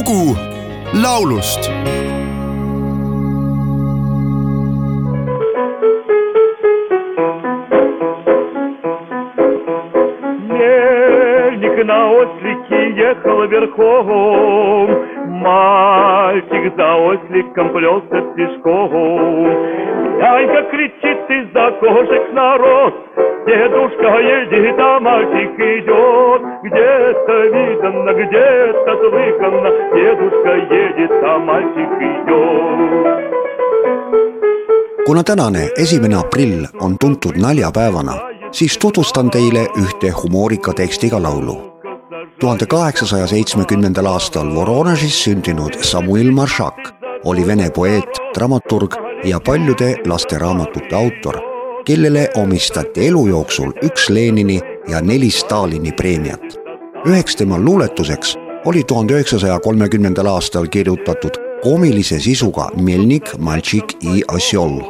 lugu laulust Мельник на ослике ехал верхом, Мальчик за осликом плелся стежком. Янька кричит из-за кошек народ, Дедушка едет, а мальчик идет. Где-то видно, где-то слыхано, Дедушка едет, а мальчик идет. kuna tänane esimene aprill on tuntud naljapäevana, siis tutvustan teile ühte humoorika tekstiga laulu. tuhande kaheksasaja seitsmekümnendal aastal Voronežis sündinud Samuil Maršak oli vene poeet, dramaturg ja paljude lasteraamatute autor, kellele omistati elu jooksul üks Lenini ja neli Stalini preemiat. üheks tema luuletuseks oli tuhande üheksasaja kolmekümnendal aastal kirjutatud koomilise sisuga Melnik Maltšik i Osjol.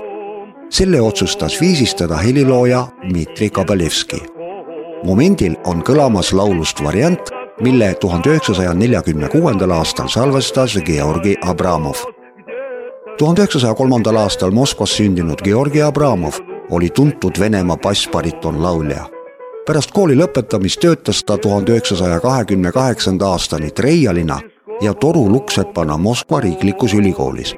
selle otsustas viisistada helilooja Dmitri Kabalevski. momendil on kõlamas laulust variant, mille tuhande üheksasaja neljakümne kuuendal aastal salvestas Georgi Abramov. tuhande üheksasaja kolmandal aastal Moskvas sündinud Georgi Abramov oli tuntud Venemaa bassbariton laulja pärast kooli lõpetamist töötas ta tuhande üheksasaja kahekümne kaheksanda aastani treialina ja toruluksepana Moskva riiklikus ülikoolis.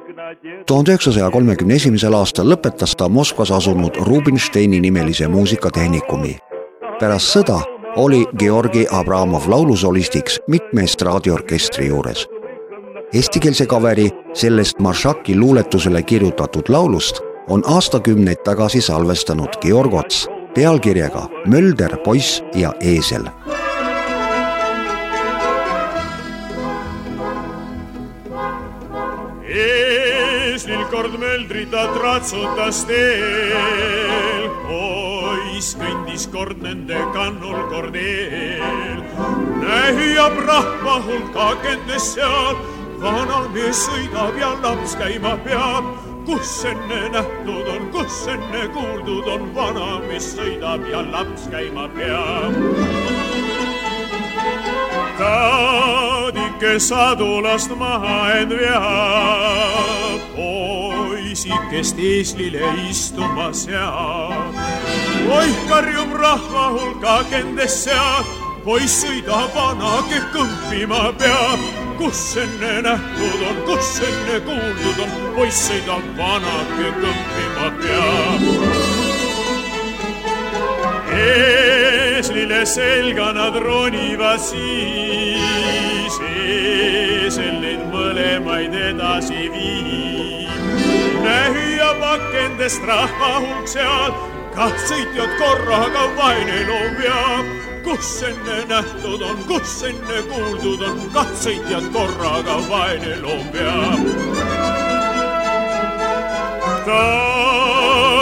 tuhande üheksasaja kolmekümne esimesel aastal lõpetas ta Moskvas asunud Rubinsteini nimelise muusikatehnikumi. pärast sõda oli Georgi Abramov laulusolistiks mitme estraadiorkestri juures. Eestikeelse kaveri sellest Maršaki luuletusele kirjutatud laulust on aastakümneid tagasi salvestanud Georg Ots pealkirjaga Mölder, poiss ja eesel eeslil kord möldrita tratsutas teel, poiss kõndis kord nende kannul kord eel. nähiab rahva hulk agendes seal, vanal mees sõidab ja laps käima peab kus enne nähtud on, kus enne kuuldud on, vanamees sõidab ja laps käima peab. taadike sadulast maha end veab, poisikest eeslile istuma seab. oih, karjub rahva hulk agendes seab, poiss sõidab, vanake kõmpima peab kus enne nähtud on, kus enne kuuldud on, poiss sõidab vanake kõmpima peab. eeslile selga nad ronivad siis, eesel neid mõlemaid edasi viib. nähüüa pakendest rahva hulk seal, kah sõitjad korraga vaenelu veab kus enne nähtud on, kus enne kuuldud on, katsõitjad korraga vaenelu peab.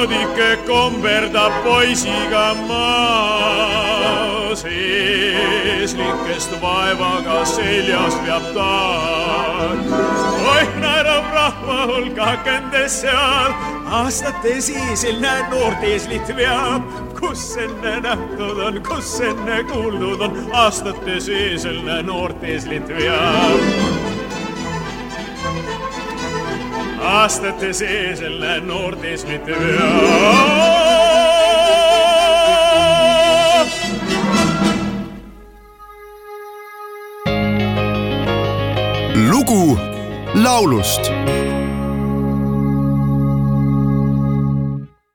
Taadike komberdab poisiga maas, eeslikest vaevaga seljas veab ta. oih, naerab rahva hulk akendes seal, aastate siisil näen noort eeslit veab kus enne nähtud on, kus enne kuuldud on, aastate seesel näe noort eeslit veab. Aastate seesel näe noort eeslit veab. lugu laulust